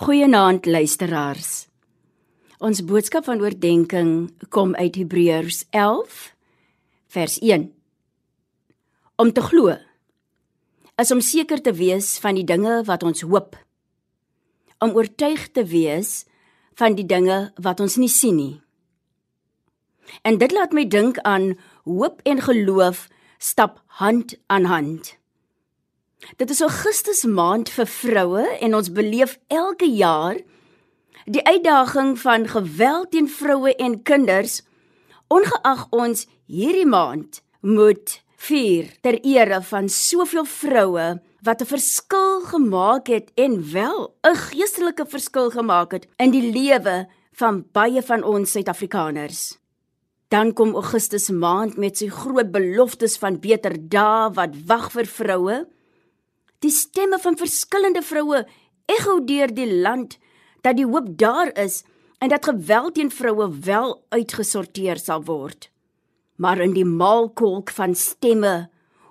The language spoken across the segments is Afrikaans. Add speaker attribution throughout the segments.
Speaker 1: Goeienaand luisteraars. Ons boodskap van oordeenking kom uit Hebreërs 11 vers 1. Om te glo is om seker te wees van die dinge wat ons hoop. Om oortuig te wees van die dinge wat ons nie sien nie. En dit laat my dink aan hoop en geloof stap hand aan hand. Dit is Augustus maand vir vroue en ons beleef elke jaar die uitdaging van geweld teen vroue en kinders ongeag ons hierdie maand moet vier ter ere van soveel vroue wat 'n verskil gemaak het en wel 'n geestelike verskil gemaak het in die lewe van baie van ons Suid-Afrikaners. Dan kom Augustus maand met sy groot beloftes van beter dae wat wag vir vroue. Die stemme van verskillende vroue ekho deur die land dat die hoop daar is en dat geweld teen vroue wel uitgesorteer sal word. Maar in die maalkolk van stemme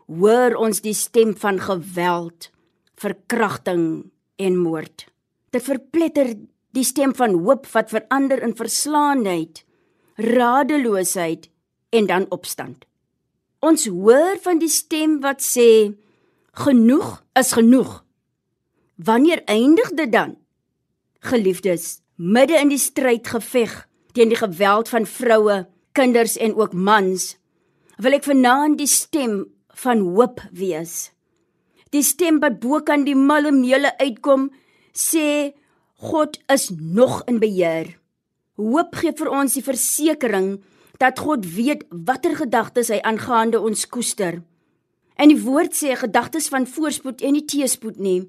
Speaker 1: hoor ons die stem van geweld, verkrachting en moord. Dit verpletter die stem van hoop wat verander in verslaanheid, radeloosheid en dan opstand. Ons hoor van die stem wat sê Genoeg is genoeg. Wanneer eindig dit dan? Geliefdes, midde in die stryd geveg teen die geweld van vroue, kinders en ook mans, wil ek vanaand die stem van hoop wees. Die stem wat bo kan die malle meule uitkom, sê God is nog in beheer. Hoop gee vir ons die versekering dat God weet watter gedagtes hy aangaande ons koester. En die woord sê gedagtes van voorspoed en nie teëspoed nie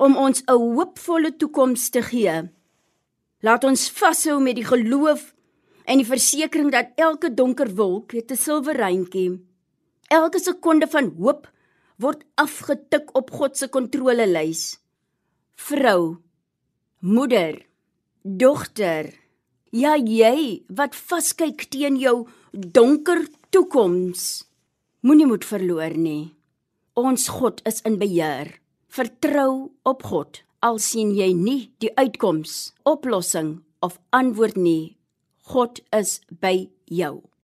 Speaker 1: om ons 'n hoopvolle toekoms te gee. Laat ons vashou met die geloof en die versekering dat elke donker wolk het 'n silwer reintjie. Elke sekonde van hoop word afgetik op God se kontrolelys. Vrou, moeder, dogter, ja jy wat vaskyk teen jou donker toekoms. Moenie moed verloor nie. Ons God is in beheer. Vertrou op God. Al sien jy nie die uitkoms, oplossing of antwoord nie, God is by jou.